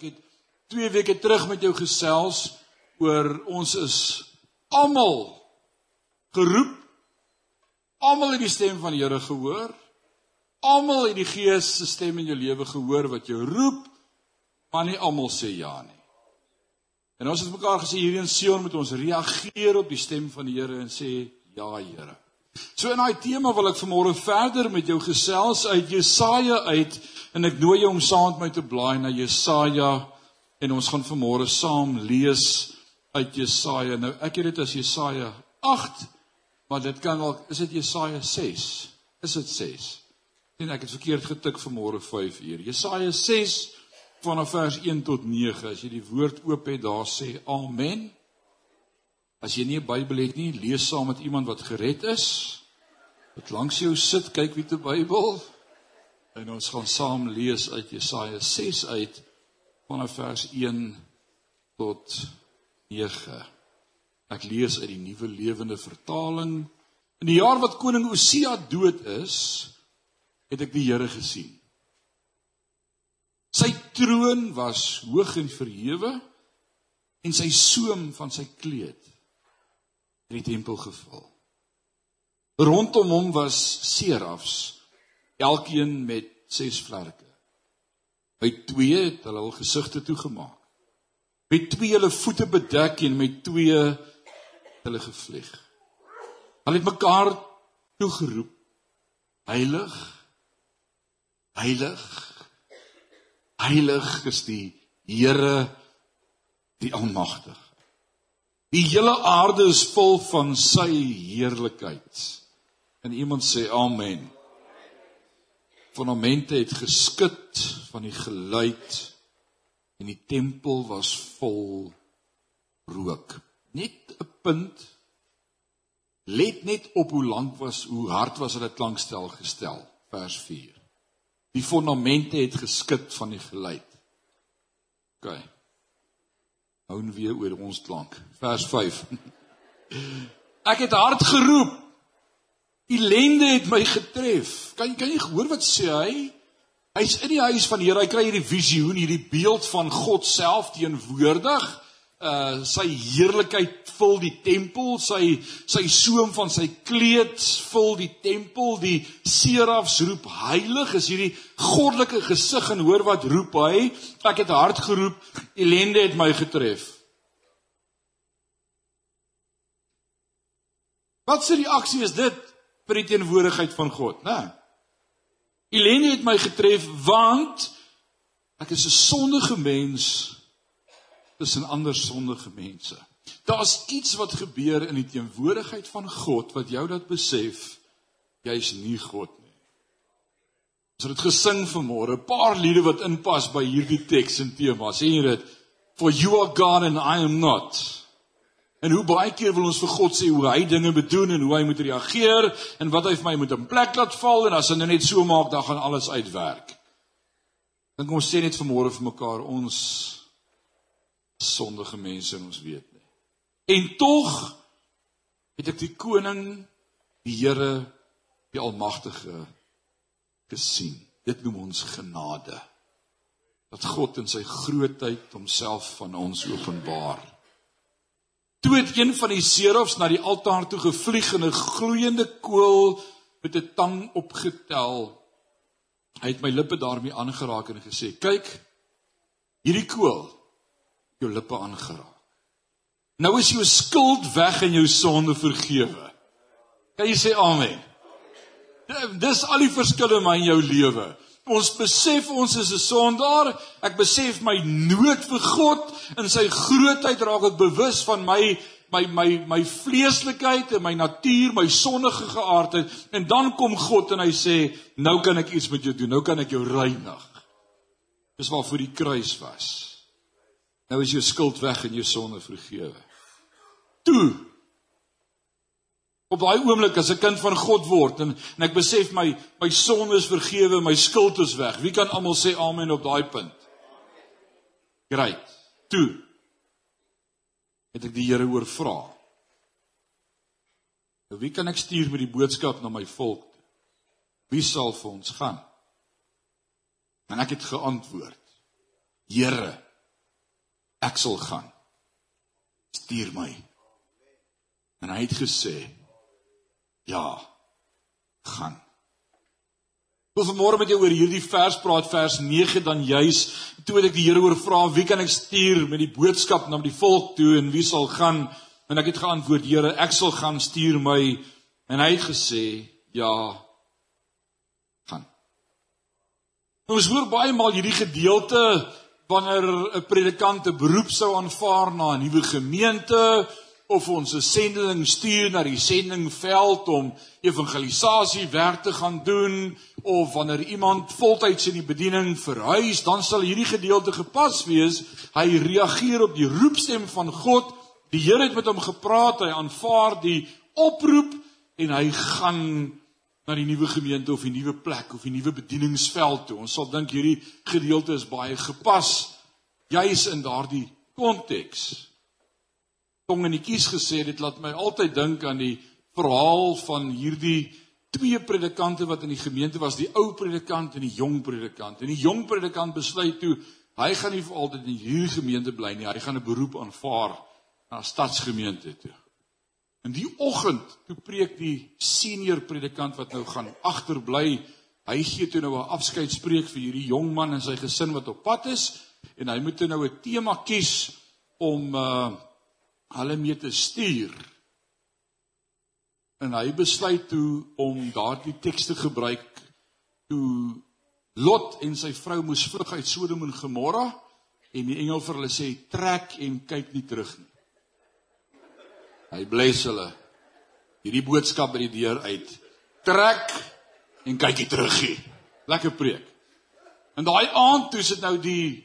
Ek het 2 weke terug met jou gesels oor ons is almal geroep. Almal het die stem van die Here gehoor. Almal het die Gees se stem in jou lewe gehoor wat jou roep, maar nie almal sê ja nie. En ons het mekaar gesê hierdie in Sion moet ons reageer op die stem van die Here en sê ja Here. So in daai tema wil ek vanmôre verder met jou gesels uit Jesaja uit en ek nooi jou om saam met my te blaai na Jesaja en ons gaan vanmôre saam lees uit Jesaja. Nou ek het dit as Jesaja 8, maar dit kan dalk is dit Jesaja 6. Is dit 6? En ek het verkeerd getik vanmôre 5 uur. Jesaja 6 vanaf vers 1 tot 9. As jy die woord oop het, daar sê amen. As jy nie 'n Bybel het nie, lees saam met iemand wat gered is. Wat langs jou sit, kyk wie te Bybel. En ons gaan saam lees uit Jesaja 6 uit vanaf vers 1 tot 9. Ek lees uit die Nuwe Lewende Vertaling. In die jaar wat koning Osia dood is, het ek die Here gesien. Sy troon was hoog en verhewe en sy soem van sy kleed in die tempel gevul. Rondom hom was serafs, elkeen met 6 vlerke. By twee het hulle hul gesigte toegemaak. Met twee hulle voete bedek en met twee hulle gevlieg. Hulle het mekaar toegeroep: Heilig, heilig, heilig is die Here die Almagtige. Die hele aarde is vol van sy heerlikheid. En iemand sê amen. Fondamente het geskud van die geluid en die tempel was vol rook. Net 'n punt. Let net op hoe lank was, hoe hard was dit klankstel gestel, vers 4. Die fondamente het geskud van die geluid. OK hou nou weer oor ons klank. Vers 5. Ek het hard geroep. Elende het my getref. Kan kan jy hoor wat sê hy? Hy's in die huis van die Here. Hy kry hierdie visioen, hierdie beeld van God self teenwoordig. Uh sy heerlikheid vul die tempel, sy sy soem van sy kleed vul die tempel. Die serafs roep heilig. Is hierdie goddelike gesig en hoor wat roep hy? Ek het hard geroep, ellende het my getref. Wat se reaksie is dit vir die teenwoordigheid van God, né? Ellende het my getref want ek is 'n sondige mens tussen ander sondige mense. Daar's iets wat gebeur in die teenwoordigheid van God wat jou dat besef jy's nie God nie. Ons het dit gesing vanmôre, 'n paar liede wat inpas by hierdie teks en tema. Sien jy dit? For you are God and I am not. En hoe baie keer wil ons vir God sê hoe hy dinge bedoel en hoe hy moet reageer en wat hy vir my moet in plek laat val en as hy net so maak dan gaan alles uitwerk. Dink ons sê net vanmôre vir mekaar ons sondige mense en ons weet nie. En tog het ek die koning, die Here, die Almagtige gesien. Dit noem ons genade. Dat God in sy grootheid homself van ons openbaar. Toe het een van die serafs na die altaar toe gevlieg en 'n gloeiende kool met 'n tang opgetel. Hy het my lippe daarmee aangeraak en gesê: "Kyk, hierdie kool jou lippe aangeraak. Nou is jou skuld weg en jou sonde vergewe. Kan jy sê amen? Dis al die verskille in my en jou lewe. Ons besef ons is 'n sondaar. Ek besef my nood vir God en sy grootheid raak ek bewus van my my my my vleeslikheid en my natuur, my sondige geaardheid en dan kom God en hy sê, "Nou kan ek iets met jou doen. Nou kan ek jou reinig." Dis waar voor die kruis was. Nou is jou skuld weg en jou sonde vergewe. Toe Op daai oomblik as 'n kind van God word en en ek besef my my sonde is vergewe, my skuld is weg. Wie kan almal sê amen op daai punt? Great. Toe het ek die Here oor vra. Nou wie kan ek stuur met die boodskap na my volk? Wie sal vir ons gaan? En ek het geantwoord: Here, ek sal gaan. Stuur my. En hy het gesê ja, gaan. Wil vanmôre met jou oor hierdie vers praat vers 9 dan juis toe ek die Here oor vra wie kan ek stuur met die boodskap na die volk toe en wie sal gaan en ek het geantwoord Here ek sal gaan stuur my en hy het gesê ja gaan. Ons hoor baie maal hierdie gedeelte wanneer 'n predikant 'n beroep sou aanvaar na 'n nuwe gemeente of ons 'n sendeling stuur na die sendingveld om evangelisasie werk te gaan doen of wanneer iemand voltyds in die bediening verhuis, dan sal hierdie gedeelte gepas wees. Hy reageer op die roepstem van God. Die Here het met hom gepraat, hy aanvaar die oproep en hy gaan na die nuwe gemeente of die nuwe plek of die nuwe bedieningsveld toe. Ons sal dink hierdie gedeelte is baie gepas juis in daardie konteks. Tong en die kies gesê dit laat my altyd dink aan die verhaal van hierdie twee predikante wat in die gemeente was, die ou predikant en die jong predikant. En die jong predikant besluit toe hy gaan nie vir altyd in hierdie gemeente bly nie. Hy gaan 'n beroep aanvaar na stadsgemeente toe. In die oggend toe preek die senior predikant wat nou gaan agterbly. Hy gee toe nou 'n afskeidspreek vir hierdie jong man en sy gesin wat op pad is en hy moet nou 'n tema kies om uh hulle mee te stuur en hy besluit toe om daardie teks te gebruik toe Lot en sy vrou moes vlug uit Sodom en Gomorra en die engel vir hulle sê trek en kyk nie terug nie. Hy bless hulle. Hierdie boodskap by die deur uit. Trek en kyk nie terug nie. Lekker preek. En daai aand toe sit nou die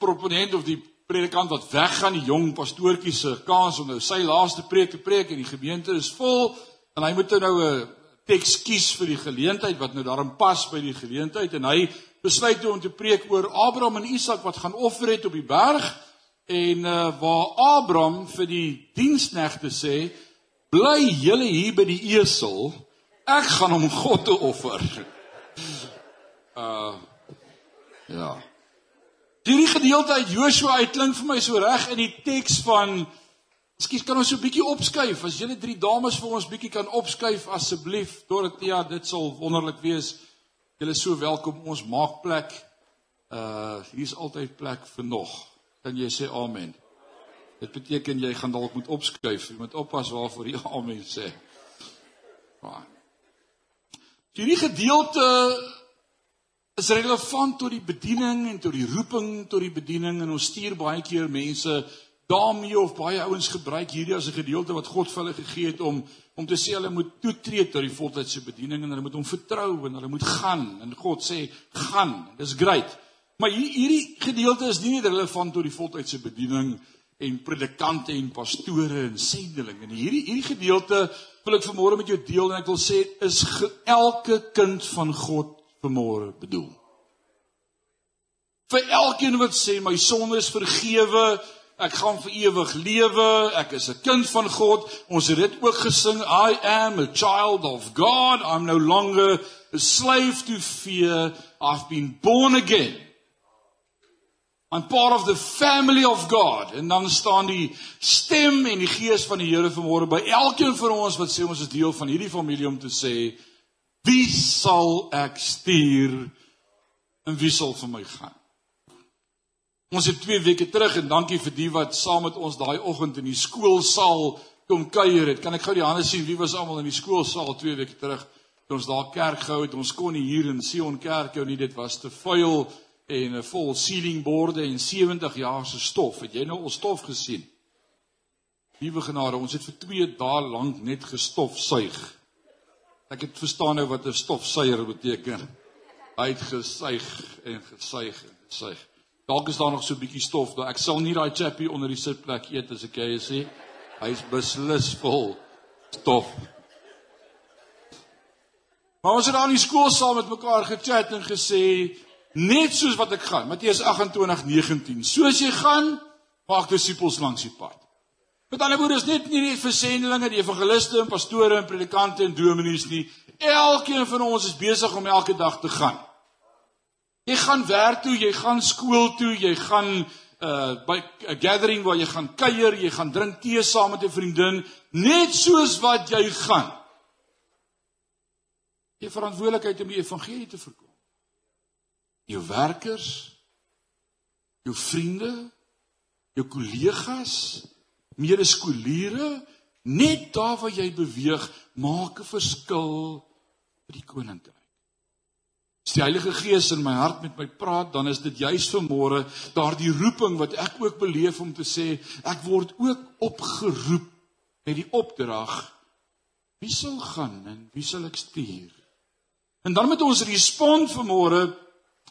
proponent of die predikant wat weggaan, die jong pastoortjie se kans om nou sy laaste preek te preek en die gemeente is vol en hy moet nou 'n teks kies vir die geleentheid wat nou daarin pas by die geleentheid en hy besluit toe om te preek oor Abraham en Isak wat gaan offer het op die berg en uh, waar Abraham vir die diensknegte sê bly julle hier by die esel ek gaan hom God te offer. Uh ja. Hierdie gedeelte uit Joshua uitklink vir my so reg in die teks van Ekskuus, kan ons so 'n bietjie opskuif? As julle drie dames vir ons bietjie kan opskuif asseblief. Dorothea, dit sal wonderlik wees. Julle is so welkom ons maak plek. Uh hier's altyd plek vir nog. Kan jy sê amen? Dit beteken jy gaan dalk moet opskuif. Jy moet oppas waarvoor jy amen sê. Maar Hierdie gedeelte is relevant tot die bediening en tot die roeping tot die bediening en ons stuur baie keer mense daarmee of baie ouens gebruik hierdie as 'n gedeelte wat God vir hulle gegee het om om te sê hulle moet toetree tot die voltydse bediening en hulle moet hom vertrou en hulle moet gaan en God sê gaan. Dis great. Maar hierdie gedeelte is nie net relevant tot die voltydse bediening en predikante en pastore en sendelinge nie. Hierdie hierdie gedeelte wil ek vanmôre met jou deel en ek wil sê is elke kind van God vanmôre bedoel. Vir elkeen wat sê my sonde is vergewe, Ek gaan vir ewig lewe. Ek is 'n kind van God. Ons het dit ook gesing. I am a child of God. I'm no longer a slave to fear. I've been born again. I'm part of the family of God. En dan staan die stem en die gees van die Here vanmôre by elkeen van ons wat sê ons is deel van hierdie familie om te sê wie sal ek stuur en wie sal vir my gaan? Ons het 2 weke terug en dankie vir die wat saam met ons daai oggend in die skoolsaal kom kuier het. Kan ek gou die hande sien wie was almal in die skoolsaal 2 weke terug toe ons daar kerk gehou het. Ons kon nie hier in Sion Kerk hou nie. Dit was te vuil en 'n vol ceilingboorde en 70 jaar se stof. Het jy nou al stof gesien? Liewe genade, ons het vir 2 dae lank net gestofsuig. Ek het verstaan nou wat 'n stofsuier beteken. Hy het gesuig en gesuig en gesuig. Dalk is daar nog so 'n bietjie stof daar. Ek sal nie daai chappie onder die sitplek eet as ek jy sê. Hy's beslis vol stof. Maar ons het aan die skool saam met mekaar gechat en gesê net soos wat ek gaan. Matteus 28:19. Soos jy gaan, maak disippels langs die pad. Met ander woorde is net nie net vir sendelinge, die evangeliste en pastore en predikante en dominees nie. Elkeen van ons is besig om elke dag te gaan. Jy gaan werk toe, jy gaan skool toe, jy gaan uh by 'n gathering waar jy gaan kuier, jy gaan drink tee saam met 'n vriendin, net soos wat jy gaan. Jy verantwoordelikheid om die evangelie te verkondig. Jou werkers, jou vriende, jou kollegas, medeskoliere, net daar waar jy beweeg, maak 'n verskil vir die koninkryk. As die Heilige Gees in my hart met my praat, dan is dit juis vanmôre daardie roeping wat ek ook beleef om te sê, ek word ook opgeroep met die opdrag wie sal gaan en wie sal ek stuur? En dan moet ons respond vanmôre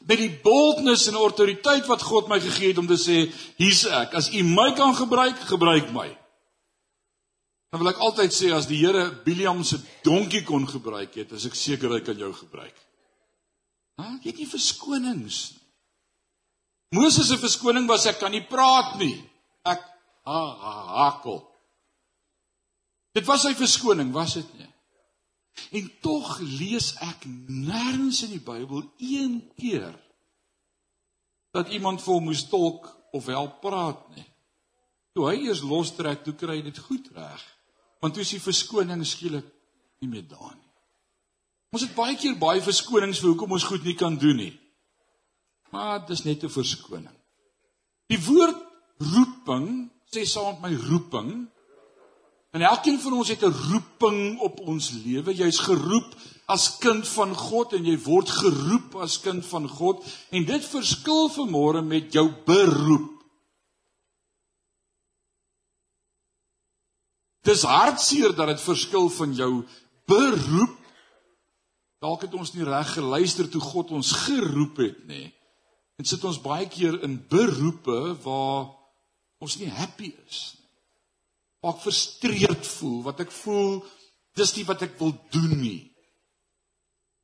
met die boldness en autoriteit wat God my gegee het om te sê, hier's ek. As U my kan gebruik, gebruik my. Dan wil ek altyd sê as die Here Biliam se donkie kon gebruik het, as ek seker hy kan jou gebruik. Ha, jy het nie verskonings nie. Moses se verskoning was ek kan nie praat nie. Ek ha, ha hakel. Dit was sy verskoning, was dit nie? En tog lees ek nêrens in die Bybel een keer dat iemand vir hom moes tolk of wel praat nie. Toe hy eers lostrek, toe kry hy dit goed reg. Want toe is die verskoning skielik nie meer daar nie. Ons het baie keer baie verskonings vir hoekom ons goed nie kan doen nie. Maar dis net 'n verskoning. Die woord roeping sê saam met my roeping. En elkeen van ons het 'n roeping op ons lewe. Jy's geroep as kind van God en jy word geroep as kind van God en dit verskil vermore met jou beroep. Dis hartseer dat dit verskil van jou beroep Dalk het ons nie reg geluister toe God ons geroep het nie. En sit ons baie keer in beroepe waar ons nie happy is nie. Waar ek frustreerd voel, wat ek voel dis nie wat ek wil doen nie.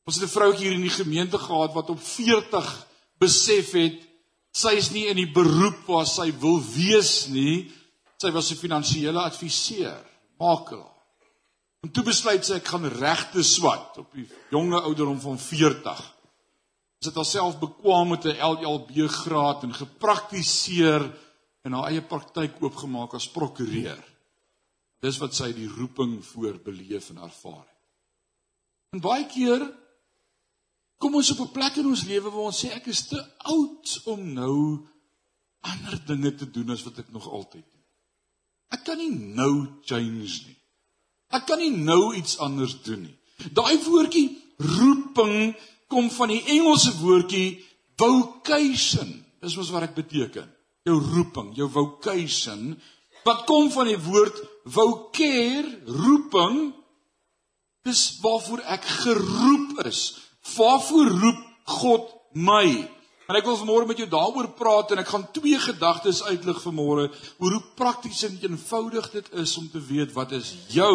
Ons het 'n vroutjie hier in die gemeente gehad wat op 40 besef het sy is nie in die beroep waar sy wil wees nie. Sy was 'n finansiële adviseur, makelaar. En toe besluit sy ek gaan regte swat op die jonge ouderdom van 40. Sy het haarself bekwam met 'n LLB graad en gepraktiseer in haar eie praktyk oopgemaak as prokureur. Dis wat sy die roeping voor beleef en ervaar het. En baie keer kom ons op 'n plek in ons lewe waar ons sê ek is te oud om nou ander dinge te doen as wat ek nog altyd doen. Ek kan nie nou change nie. Ek kan nie nou iets anders doen nie. Daai woordjie roeping kom van die Engelse woordjie vocation. Dis mos wat dit beteken. Jou roeping, jou vocation wat kom van die woord vocare, roeping. Dis waarvoor ek geroep is. Waarvoor roep God my? En ek wil vanmôre met jou daaroor praat en ek gaan twee gedagtes uitlig vanmôre oor hoe prakties en eenvoudig dit is om te weet wat is jou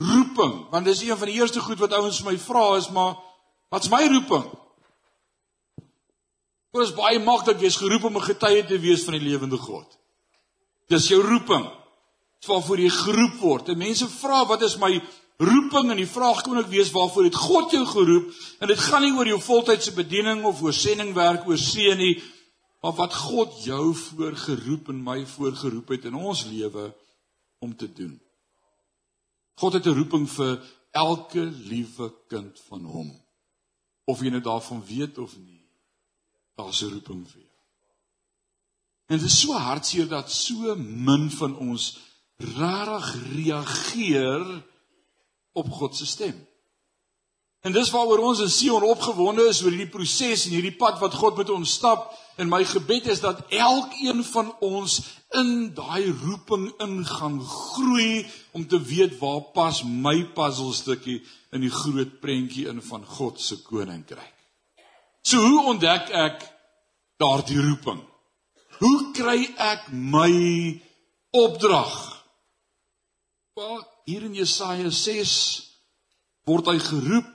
roeping. Want dis een van die eerste goed wat ouens my vra is maar wat's my roeping? Dit is baie maklik jy's geroep om 'n getuie te wees van die lewende God. Dis jou roeping. Dis waarvoor jy geroep word. En mense vra wat is my roeping en die vraag kon ook wees waarvoor het God jou geroep en dit gaan nie oor jou voltydse bediening of oor sendingwerk oor seën nie maar wat God jou voor geroep en my voor geroep het in ons lewe om te doen. God het 'n roeping vir elke liewe kind van hom. Of jy nou daarvan weet of nie, daar's 'n roeping vir jou. En dit is so hartseer dat so min van ons rarig reageer op God se stem. En dis waaroor ons in Sion opgewonde is oor hierdie proses en hierdie pad wat God met ons stap. En my gebed is dat elkeen van ons in daai roeping ingaan groei om te weet waar pas my puzzelstukkie in die groot prentjie in van God se koninkryk. So hoe ontdek ek daardie roeping? Hoe kry ek my opdrag? Wel, hier in Jesaja 6 word hy geroep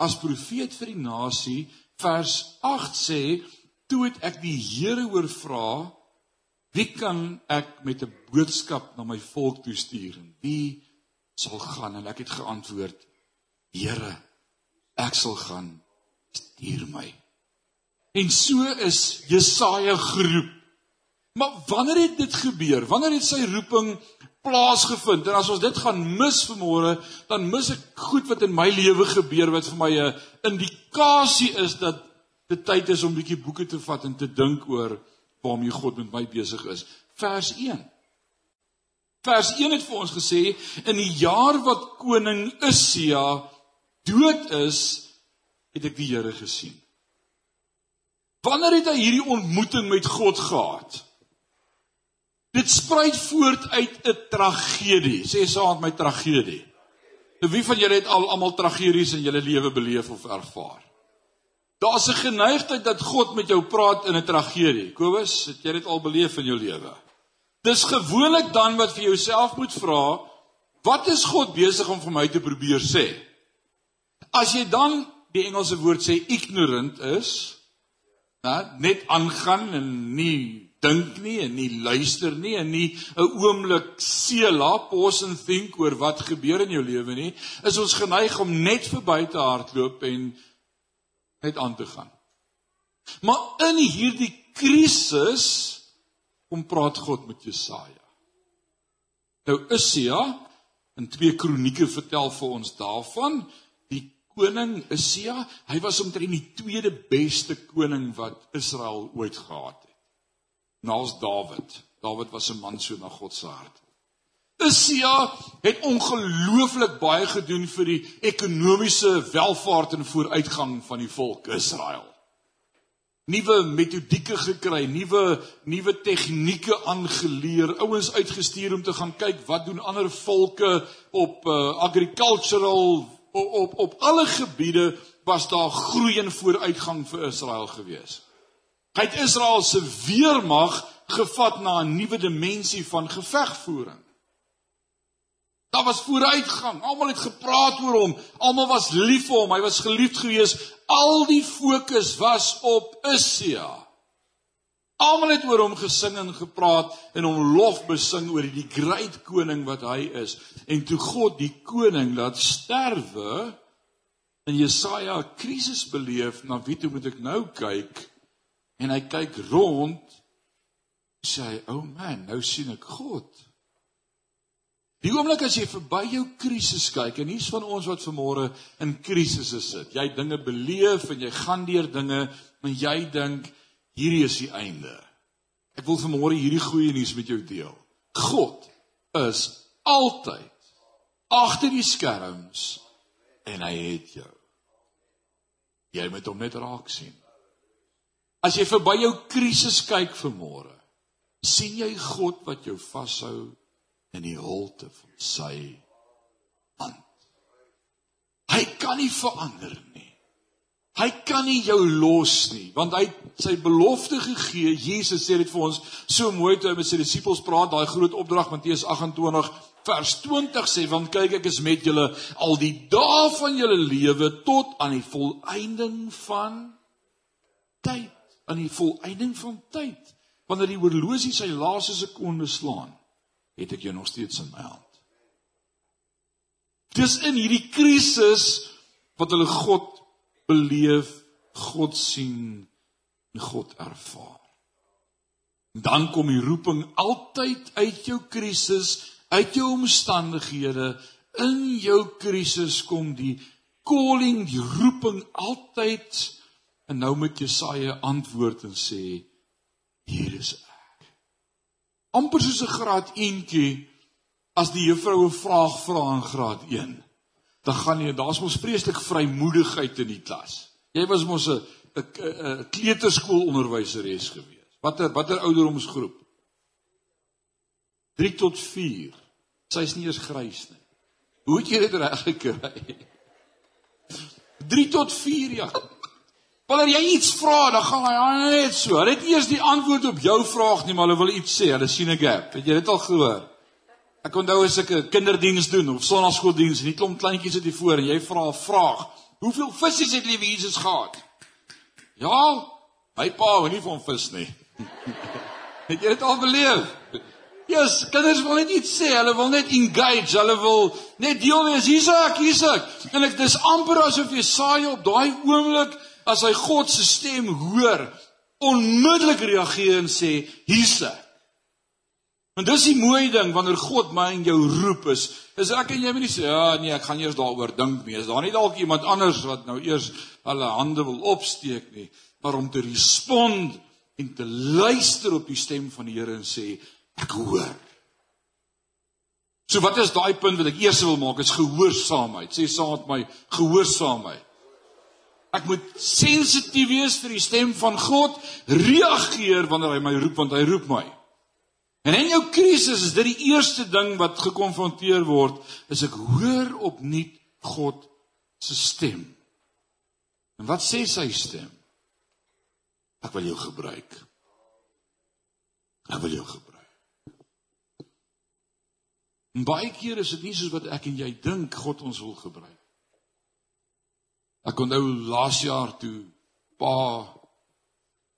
as profeet vir die nasie. Vers 8 sê: "Toe het ek die Here oorvra, wie kan ek met 'n boodskap na my volk toe stuur wie sal gaan?" En ek het geantwoord: "Here, ek sal gaan. Stuur my." En so is Jesaja geroep Maar wanneer het dit gebeur? Wanneer het sy roeping plaasgevind? En as ons dit gaan mis vanmôre, dan mis ek goed wat in my lewe gebeur wat vir my 'n indikasie is dat dit tyd is om bietjie boeke te vat en te dink oor waarmee God met my besig is. Vers 1. Vers 1 het vir ons gesê in die jaar wat koning Isia dood is, het ek die Here gesien. Wanneer het hy hierdie ontmoeting met God gehad? Dit spruit voort uit 'n tragedie. Sê saam met my tragedie. Wie van julle het al almal tragedies in julle lewe beleef of ervaar? Daar's 'n geneigtheid dat God met jou praat in 'n tragedie. Kobus, het jy dit al beleef in jou lewe? Dis gewoonlik dan wat vir jouself moet vra, wat is God besig om vir my te probeer sê? As jy dan die Engelse woord sê ignorant is, net aangaan en nie dink nie en nie luister nie en nie 'n oomblik seela pause and think oor wat gebeur in jou lewe nie, is ons geneig om net verby te hardloop en net aan te gaan. Maar in hierdie krisis kom praat God met Jesaja. Nou Isia in 2 Kronieke vertel vir ons daarvan die koning Isia, hy was omtrent die tweede beste koning wat Israel ooit gehad het naas Dawid. Dawid was 'n man so na God se hart. Isia het ongelooflik baie gedoen vir die ekonomiese welvaart en vooruitgang van die volk Israel. Nuwe metodieke gekry, nuwe nuwe tegnieke aangeleer, ouens uitgestuur om te gaan kyk wat doen ander volke op uh, agricultural op, op op alle gebiede was daar groei en vooruitgang vir Israel geweest. Hy het Israel se weermag gevat na 'n nuwe dimensie van gevegvoering. Daar was vooruitgang. Almal het gepraat oor hom. Almal was lief vir hom. Hy was geliefd gewees. Al die fokus was op Isia. Almal het oor hom gesing en gepraat en hom lof besing oor die groot koning wat hy is. En toe God die koning laat sterwe en Jesaja 'n krisis beleef, na wie toe moet ek nou kyk? En hy kyk rond sê hy, "O oh man, nou sien ek God." Die oomblik as jy verby jou krisis kyk en hier's van ons wat vanmôre in krisisse sit. Jy dinge beleef en jy gaan deur dinge, maar jy dink hierdie is die einde. Ek wil vanmôre hierdie goeie nuus met jou deel. God is altyd agter die skerms en hy het jou. Jy moet hom net raak sien. As jy verby jou krisis kyk vanmôre, sien jy God wat jou vashou in die holte van sy hand. Hy kan nie verander nie. Hy kan nie jou los nie, want hy sy belofte gegee. Jesus sê dit vir ons so mooi toe hy met sy disippels praat, daai groot opdrag Matteus 28 vers 20 sê, want kyk ek is met julle al die dae van julle lewe tot aan die volëinding van tyd aan die volëinding van tyd. Wanneer die horlosie sy laaste sekonde slaan, het ek jou nog steeds in my hand. Dis in hierdie krisis wat hulle God beleef, God sien en God ervaar. Dan kom die roeping altyd uit jou krisis, uit jou omstandighede, in jou krisis kom die calling, die roeping altyd En nou moet Jesaja antwoord en sê: Hier is ek. amper soos 'n graad eentjie as die juffrou 'n vraag vra in graad 1. Dan gaan jy, daar's mos vreeslik vrymoedigheid in die klas. Jy was mos 'n 'n kleuterskoolonderwyseres gewees. Watter watter ouderdomsgroep? 3 tot 4. Sy's nie eens grys nie. Hoe het jy dit reg gekry? 3 tot 4 jaar. Wanneer jy iets vra, dan gaan hy net so. Hulle het eers die antwoord op jou vraag nie, maar hulle wil iets sê. Hulle sien 'n gap. Het jy dit al gehoor? Ek onthou as ek 'n kinderdiens doen of sonnaskooldiens en die klomp kleintjies sit hier voor en jy vra 'n vraag. Hoeveel visse het liewe Jesus gehad? Ja, my pa hou nie van vis nie. het jy dit al beleef? Ja, yes, kinders wil net iets sê. Hulle wil net engage. Hulle wil net deel wees. Hier's ek, hier's ek. En ek dis amper asof jy saai op daai oomblik as hy God se stem hoor, onmiddellik reageer en sê: "Hier's ek." En dis die mooi ding wanneer God my en jou roep is, is ek en jy moet nie sê ja nee, ek gaan eers daaroor dink nie. Is daar nie dalk iemand anders wat nou eers hulle hande wil opsteek nie, maar om te respond en te luister op die stem van die Here en sê ek hoor. So wat is daai punt wat ek eers wil maak is gehoorsaamheid. Sê saam met my gehoorsaamheid. Ek moet sensitief wees vir die stem van God, reageer wanneer hy my roep want hy roep my. En in jou krisis is dit die eerste ding wat gekonfronteer word, is ek hoor opnuut God se stem. En wat sê sy stem? Ek wil jou gebruik. Ek wil jou gebruik. En baie keer is dit nie soos wat ek en jy dink God ons wil gebruik. Ek onthou laas jaar toe pa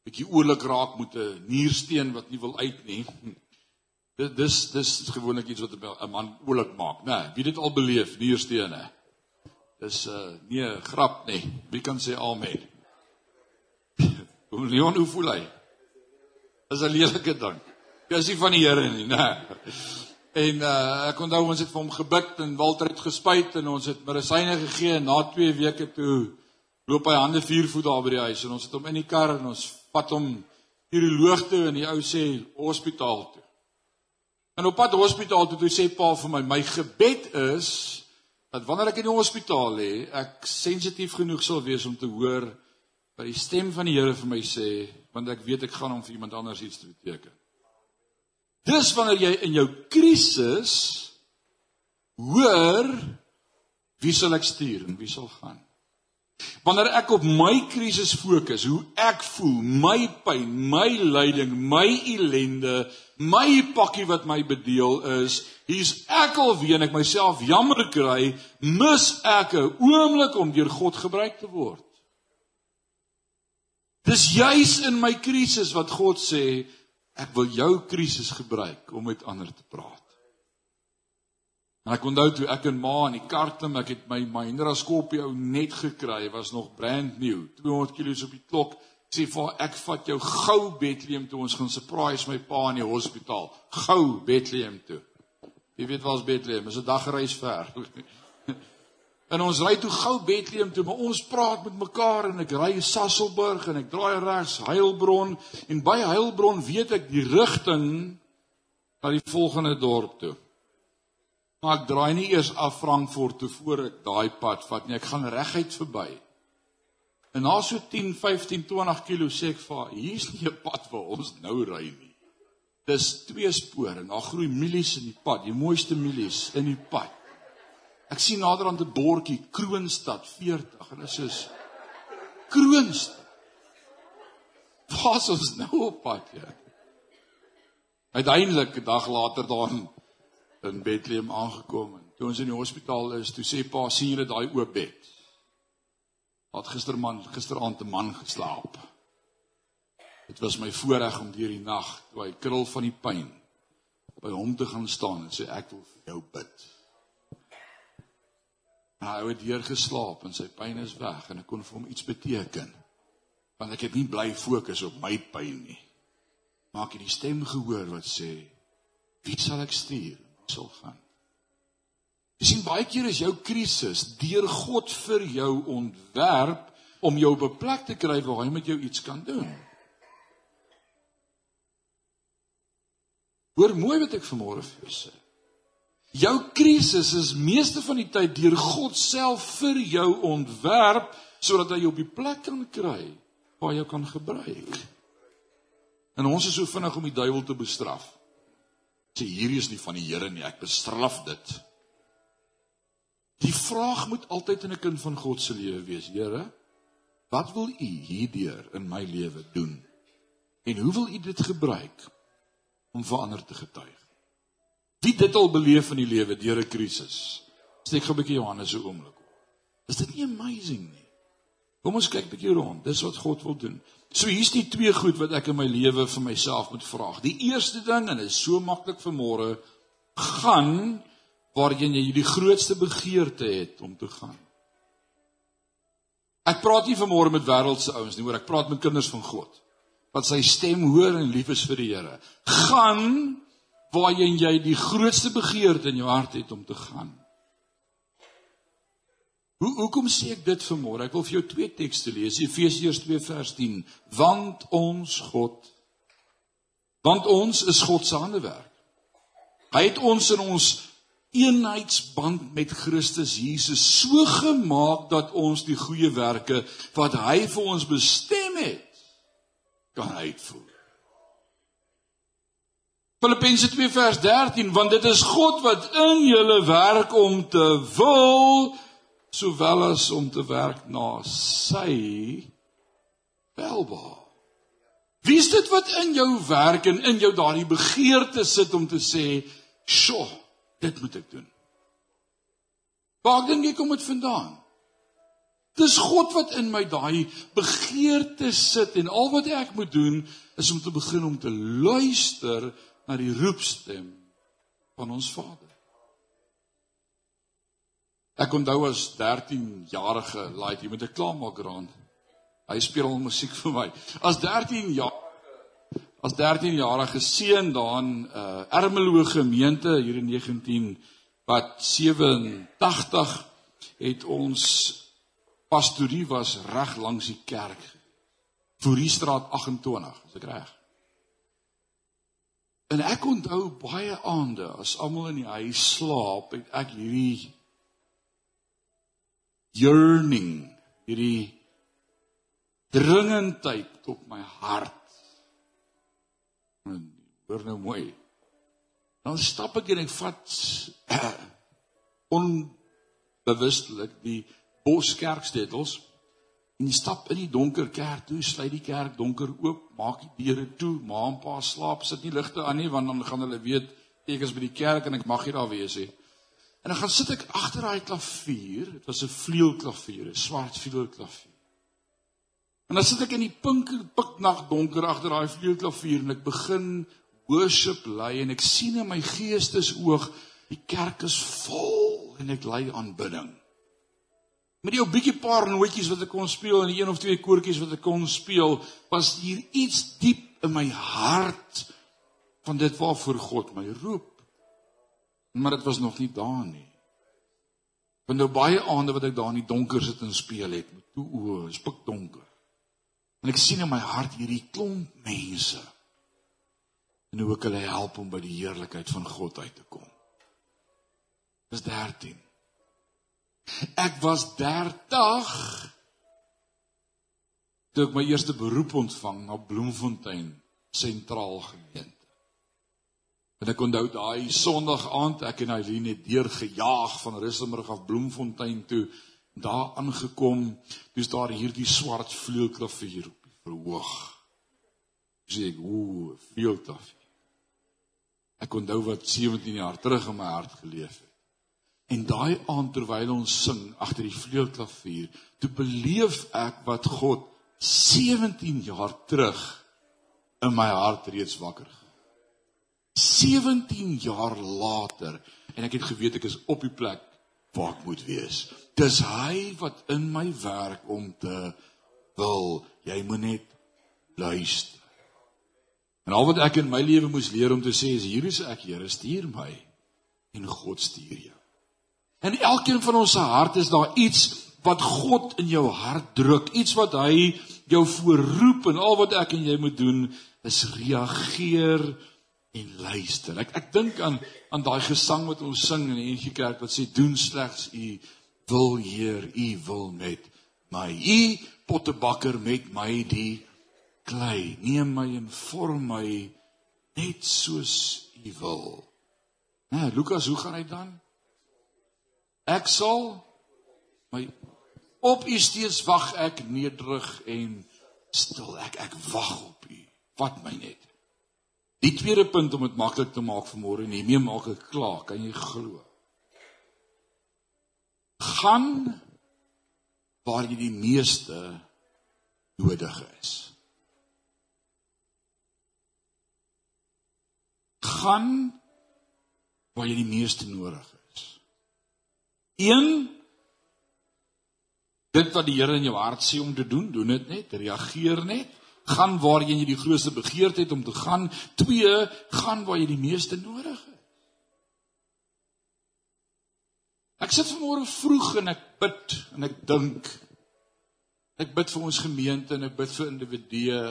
bietjie oorlik raak met 'n niersteen wat nie wil uit nie. Dit dis dis gewoonlik iets wat 'n man oulik maak, né? Nee, wie dit al beleef, nierstene. Dis uh nee, grap nie. Wie kan sê amen? Hoe Leon hoe voel hy? Dis 'n lelike ding. Dis nie van die Here nie, né? En uh ek onthou ons het vir hom gebid en Walter het gespuit en ons het medisyne gegee en na 2 weke toe loop hy hande vier voet daar by die huis en ons het hom in die kar en ons vat hom uroloog toe en die ou sê hospitaal toe. En op pad hospitaal toe toe sê pa vir my my gebed is dat wanneer ek in die hospitaal lê, ek sensitief genoeg sal wees om te hoor wat die stem van die Here vir my sê, want ek weet ek gaan hom vir iemand anders iets te beteken. Dis wanneer jy in jou krisis hoor wie sal ek stuur en wie sal gaan. Wanneer ek op my krisis fokus, hoe ek voel, my pyn, my lyding, my ellende, my pakkie wat my bedeel is, hier's ek alweer en ek myself jammer kry, mis ek 'n oomblik om deur God gebruik te word. Dis juis in my krisis wat God sê, ek wil jou krisis gebruik om met ander te praat. En ek onthou toe ek en ma in die kar klim, ek het my Mahindra Scorpio net gekry, was nog brand new, 200 kg op die klok. Sê vir ek vat jou gou Bethlehem toe, ons gaan surprise my pa in die hospitaal. Gou Bethlehem toe. Jy weet waar's Bethlehem, is 'n dagreis ver. en ons ry toe gou Bethlehem toe, maar ons praat met mekaar en ek ry Sasselburg en ek draai regs Heilbron en by Heilbron weet ek die rigting na die volgende dorp toe. Maar ek draai nie eers af Frankfurt toe voor ek daai pad vat nie. Ek gaan reguit verby. En na so 10, 15, 20 km sê ek vir hier's nie 'n pad waar ons nou ry nie. Dis twee spore en daar groei mielies in die pad, die mooiste mielies in die pad. Ek sien naderhand 'n bordjie Kroonstad 40 en dit is Kroonstad. Pas ons nou op pad ja. Uiteindelik 'n dag later daar in Bethlehem aangekom en toe ons in die hospitaal is, toe sê pa, sien julle daai oop bed? Wat gisterman gisteraand 'n man geslaap. Dit was my voorreg om deur die nag, toe hy krul van die pyn, by hom te gaan staan en sê ek wil vir jou bid. En hy het hier geslaap en sy pyn is weg en ek kon vir hom iets beteken. Want ek het nie bly fokus op my pyn nie. Maar ek het die stem gehoor wat sê, "Wie sal ek stuur?" sal gaan. Jy sien baie keer is jou krisis deur God vir jou ontwerp om jou op 'n plek te kry waar hy met jou iets kan doen. Hoor mooi wat ek vanmôre vir jou sê. Jou krisis is meeste van die tyd deur God self vir jou ontwerp sodat hy jou op die plek kan kry waar jy kan gebruik. En ons is so vinnig om die duiwel te bestraf sê hierdie is nie van die Here nie, ek bestraf dit. Die vraag moet altyd in 'n kind van God se lewe wees, Here, wat wil U hierdeur in my lewe doen? En hoe wil U dit gebruik om verander te getuig? Wie dit al beleef in die lewe deur 'n krisis? Steek gou 'n bietjie Johannes se oomblik. Is dit nie amazing nie? Kom ons kyk 'n bietjie rond. Dis wat God wil doen. So hier's die twee goed wat ek in my lewe vir myself moet vra. Die eerste ding en dit is so maklik vir môre, gaan waarheen jy die grootste begeerte het om te gaan. Ek praat nie vanmôre met wêreldse ouens nie, hoor, ek praat met kinders van God wat sy stem hoor en lief is vir die Here. Gaan waarheen jy die grootste begeerte in jou hart het om te gaan. Hoe hoekom sê ek dit vanmôre? Ek wil vir jou twee tekste lees. Efesiërs 2 vers 10. Want ons God want ons is God se handewerk. Hy het ons in ons eenheidsband met Christus Jesus so gemaak dat ons die goeie werke wat hy vir ons bestem het kan uitvoer. Filippense 2 vers 13 want dit is God wat in julle werk om te wil sowel as om te werk na sy welbehaag. Wie is dit wat in jou werk en in jou daardie begeerte sit om te sê, "Sjoe, dit moet ek doen." Waar dink jy kom dit vandaan? Dis God wat in my daai begeerte sit en al wat ek moet doen is om te begin om te luister na die roepstem van ons Vader. Ek onthou as 13 jarige laaitjie met 'n klaarmakerhand. Hy speel al musiek vir my. As 13 jaar as 13 jarige seun daar in uh, Ermelo gemeente hier in 19 wat 87 het ons pastorie was reg langs die kerk. Vooriestraat 28, as ek reg. En ek onthou baie aande as almal in die huis slaap, het ek hierdie yearning, hierdie dringendheid op my hart. En hoor nou mooi. Dan stap ek en ek vat onbewustelik die boskerkstetels En jy stap in die donker kerk toe, sluit die kerk donker oop, maak die deure toe, ma en pa slaap, sit nie ligte aan nie want dan gaan hulle weet ek is by die kerk en ek mag hier daar wees nie. En dan gaan sit ek agter daai klavier, dit was 'n vleuelklavier, 'n swart vleuelklavier. En dan sit ek in die pink piknag donker agter daai vleuelklavier en ek begin worship lei en ek sien in my geestesoog die kerk is vol en ek lei aanbidding. Met die ou bietjie paar nootjies wat ek kon speel en die een of twee koortjies wat ek kon speel, was hier iets diep in my hart van dit waarvoor God my roep. Maar dit was nog nie daar nie. Want nou baie aande wat ek daar in die donker sit en speel het, met toe oë, is pik donker. En ek sien in my hart hierdie klomp mense. En hoe ek hulle help om by die heerlikheid van God uit te kom. Dis 13. Ek was 30 toe ek my eerste beroep ontvang na Bloemfontein sentraal gemeente. En ek onthou daai Sondag aand ek en Eileen het deur gejaag van Russelburg af Bloemfontein toe daar aangekom, dis daar hierdie swart vleuelklavier op die verhoog. Sê ek, ooh, vleuelklavier. Ek onthou wat 17 jaar terug in my hart geleef het. En daai aand terwyl ons sing agter die vleuelklavier, toe beleef ek wat God 17 jaar terug in my hart reeds wakker. 17 jaar later en ek het geweet ek is op die plek waar ek moet wees. Dis hy wat in my werk om te wil. Jy moet net luister. En al wat ek in my lewe moes leer om te sê is hier is ek, Here, stuur my en God stuur jou. In elkeen van ons se hart is daar iets wat God in jou hart druk, iets wat hy jou voorroep en al wat ek en jy moet doen is reageer en luister. Ek ek dink aan aan daai gesang wat ons sing in die NG Kerk wat sê doen slegs u wil Heer, u wil met my. U pottebakker met my die klei. Neem my en vorm my net soos u wil. Nou, Lukas, hoe gaan hy dan? Ek sal my op u steeds wag ek nederig en stil ek ek wag op u. Wat my net. Die tweede punt om dit maklik te maak vir môre en hiermee maak ek klaar, kan jy glo? Gaan waar jy die meeste nodig is. Gaan waar jy die meeste nodig het. Een dit wat die Here in jou hart sê om te doen, doen dit net, reageer net. gaan waarheen jy die grootste begeerte het om te gaan. 2 gaan waar jy die meeste nodig het. Ek sit vanmôre vroeg en ek bid en ek dink. Ek bid vir ons gemeente en ek bid vir individue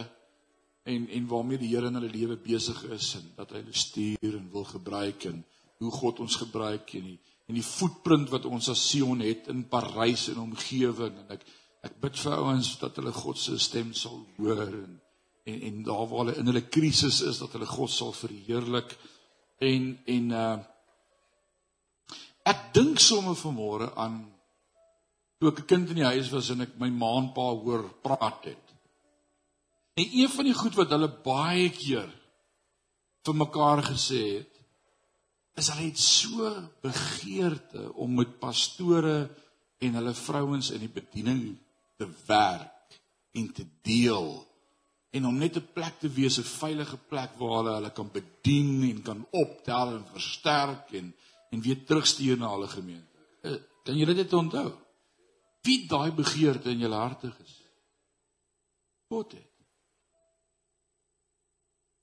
en en waarmee die Here in hulle lewe besig is en dat hy hulle stuur en wil gebruik en hoe God ons gebruik en die en die footprint wat ons as Sion het in Parys en omgewing. En ek ek bid vir ouens dat hulle God se stem sal hoor en en en daar waar hulle in hulle krisis is dat hulle God sal verheerlik. En en uh ek dink sommer vanmôre aan toe ek 'n kind in die huis was en ek my ma en pa hoor praat het. En een van die goed wat hulle baie keer vir mekaar gesê het, is hulle het so begeerte om met pastore en hulle vrouens in die bediening te werk en te deel en om net 'n plek te wees, 'n veilige plek waar hulle hulle kan bedien en kan optel en versterk en en weer terugstuur na hulle gemeente. Eh, kan julle dit onthou? Wie daai begeerte in julle harte is? God het.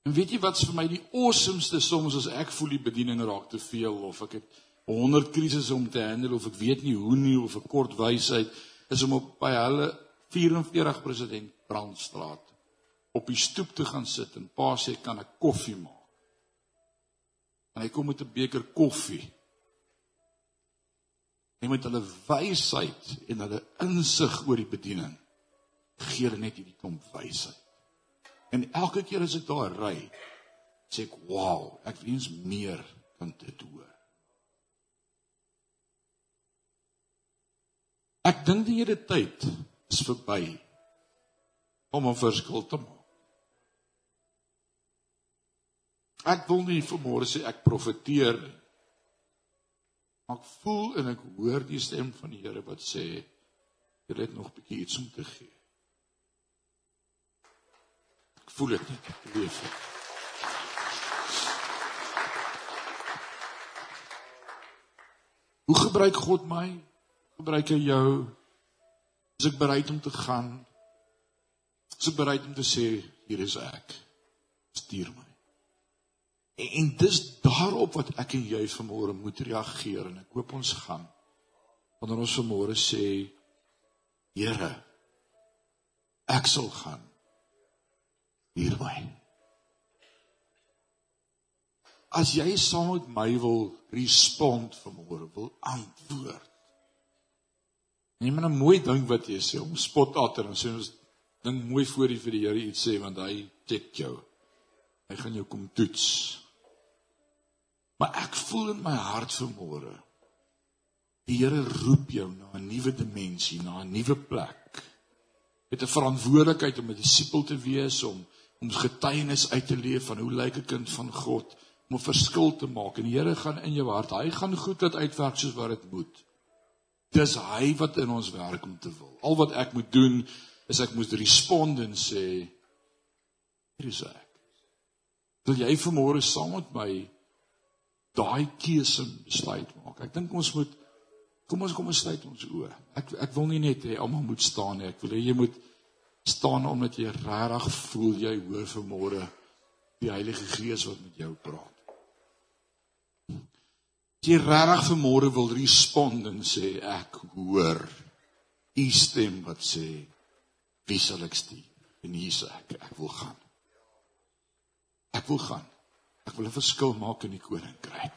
En weet jy wat's vir my die awesomeste soms as ek voel die bediening raak te veel of ek het 100 krisisse om te handle of ek weet nie hoe nie of 'n kort wysheid is om op by hulle 44 president Brandstraat op die stoep te gaan sit en pa sê kan ek koffie maak. En hy kom met 'n beker koffie. En met hulle wysheid en hulle insig oor die bediening gee hulle net hierdie klomp wysheid. En elke keer as ek daar ry, sê ek, "Wow, ek wens meer kan dit hoor." Ek dink die hele tyd is verby om 'n verskil te maak. Ek wil nie vanmôre sê ek profeteer nie. Ek voel en ek hoor die stem van die Here wat sê jy het nog 'n bietjie iets om te gee voel dit net leef. Hoe gebruik God my? Gebruik hy jou? Is ek bereid om te gaan? Is ek bereid om te sê hier is ek? Stuur my. En, en dis daarop wat ek en jy vanmôre moet reageer en ek hoop ons gaan. Wanneer ons vanmôre sê Here ek sal gaan hierby. As jy saam met my wil respond vanmôre, wil antwoord. Neem maar 'n mooi ding wat jy sê om spot atter en sê ons ding mooi voor die vir die Here iets sê want hy check jou. Hy gaan jou kom toets. Maar ek voel in my hart vanmôre die Here roep jou na 'n nuwe dimensie, na 'n nuwe plek. Met 'n verantwoordelikheid om 'n disipel te wees om om getuienis uit te leef van hoe lyk 'n kind van God om 'n verskil te maak en die Here gaan in jou hart. Hy gaan goed laat uitwerk soos wat dit moet. Dis hy wat in ons werk om te wil. Al wat ek moet doen is ek moet respond en sê hier is ek. Wil jy vanmôre saam met my daai keuse besluit maak? Ek dink ons moet kom ons kom ons sluit ons oë. Ek ek wil nie net hê almal moet staan nie. Ek wil hê jy moet staan omdat jy regtig voel jy hoor vanmôre die Heilige Gees wat met jou praat. Jy regtig vanmôre wil respond en sê ek hoor u stem wat sê wie sal ek stuur? En hier sê ek ek wil gaan. Ek wil gaan. Ek wil 'n verskil maak in die koninkryk.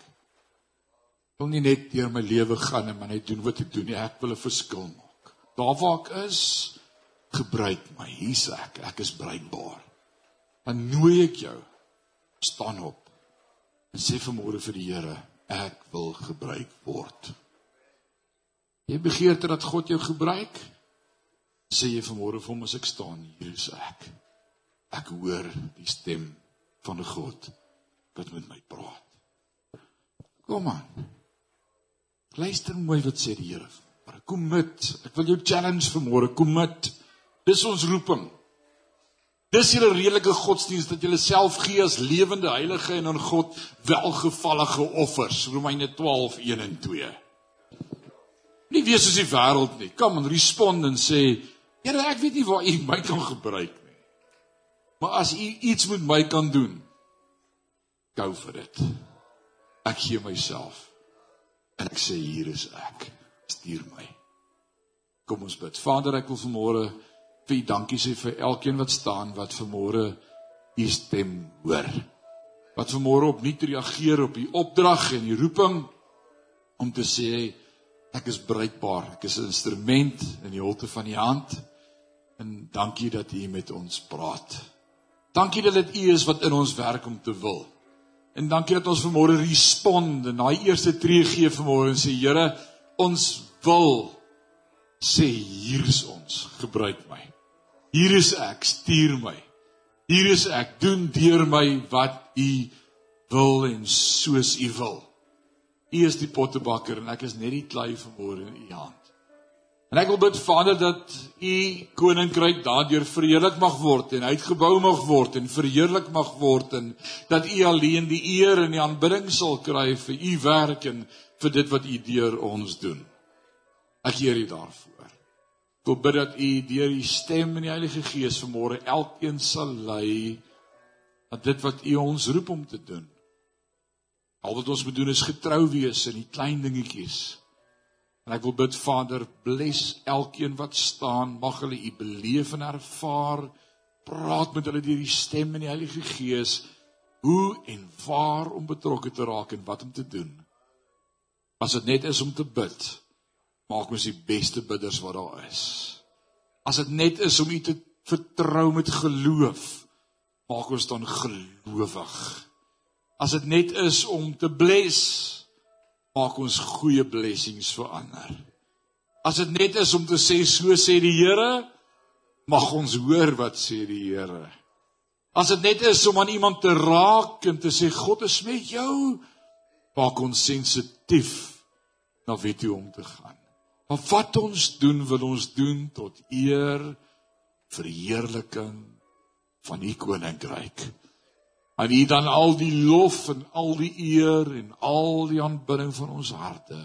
Ek wil nie net deur my lewe gaan en maar net doen wat ek doen nie. Ek wil 'n verskil maak. Daar waar ek is, gebruik my. Hier's ek. Ek is bruikbaar. Dan nooi ek jou staan op en sê vanmôre vir die Here, ek wil gebruik word. Jy begeerte dat God jou gebruik? Sê jy vanmôre vir hom as ek staan, hier is ek. Ek hoor die stem van God wat met my praat. Kom aan. Luister mooi wat sê die Here. Maar kom met. Ek wil jou challenge vanmôre. Kom met. Dis ons roeping. Dis julle redelike godsdienst dat julle self gee as lewende heilige en aan God welgevallige offers. Romeine 12:1 en 2. Nie wees soos die wêreld nie. Kom en respond en sê, Here, ek weet nie waar U my kan gebruik nie. Maar as u iets met my kan doen, gou vir dit. Ek gee myself. En ek sê hier is ek. Stuur my. Kom ons bid. Vader, ek wil vanmôre vir u dankie sê vir elkeen wat staan wat vanmôre u stem hoor. Wat vanmôre opnuut reageer op u opdrag en die roeping om te sê ek is bruikbaar. Ek is 'n instrument in die holte van u hand. En dankie dat u met ons praat. Dankie dat dit u is wat in ons werk om te wil. En dankie dat ons vanmôre respond en daai eerste tree gee vanmôre en sê Here, ons wil sê hier is ons, gebruik my. Hier is ek, stuur my. Hier is ek, doen deur my wat u wil en soos u wil. U is die pottebakker en ek is net die klei vanmôre in u hand. En ek wil bid Vader dat u koninkryk daardeur verheerlik mag word en uitgebou mag word en verheerlik mag word en dat u alleen die eer en die aanbidding sal kry vir u werk en vir dit wat u deur ons doen. Ek eer u daarvoor. Ek wil bid dat u deur u stem en die Heilige Gees vanmôre elkeen sal lei dat dit wat u ons roep om te doen. Al wat ons moet doen is getrou wees in die klein dingetjies En ek wil bid Vader, bless elkeen wat staan, mag hulle U beleef en ervaar. Praat met hulle deur die stem en die Heilige Gees hoe en waar om betrokke te raak en wat om te doen. As dit net is om te bid, maak ons die beste bidders wat daar is. As dit net is om U te vertrou met geloof, maak ons dan gelowig. As dit net is om te bless, maak ons goeie blessings verander. As dit net is om te sê so sê die Here, mag ons hoor wat sê die Here. As dit net is om aan iemand te raak en te sê God is met jou, maak ons sensitief na wie toe om te gaan. Maar wat ons doen, wil ons doen tot eer verheerliking van u koninkryk aan U dan al die lof en al die eer en al die aanbidding van ons harte.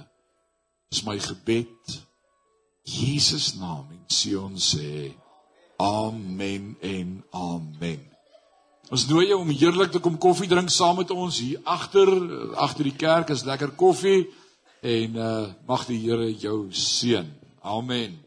Dis my gebed. Jesus naam en Sion sê amen en amen. Ons nooi jou om heerlik te kom koffie drink saam met ons hier agter agter die kerk is lekker koffie en uh mag die Here jou seën. Amen.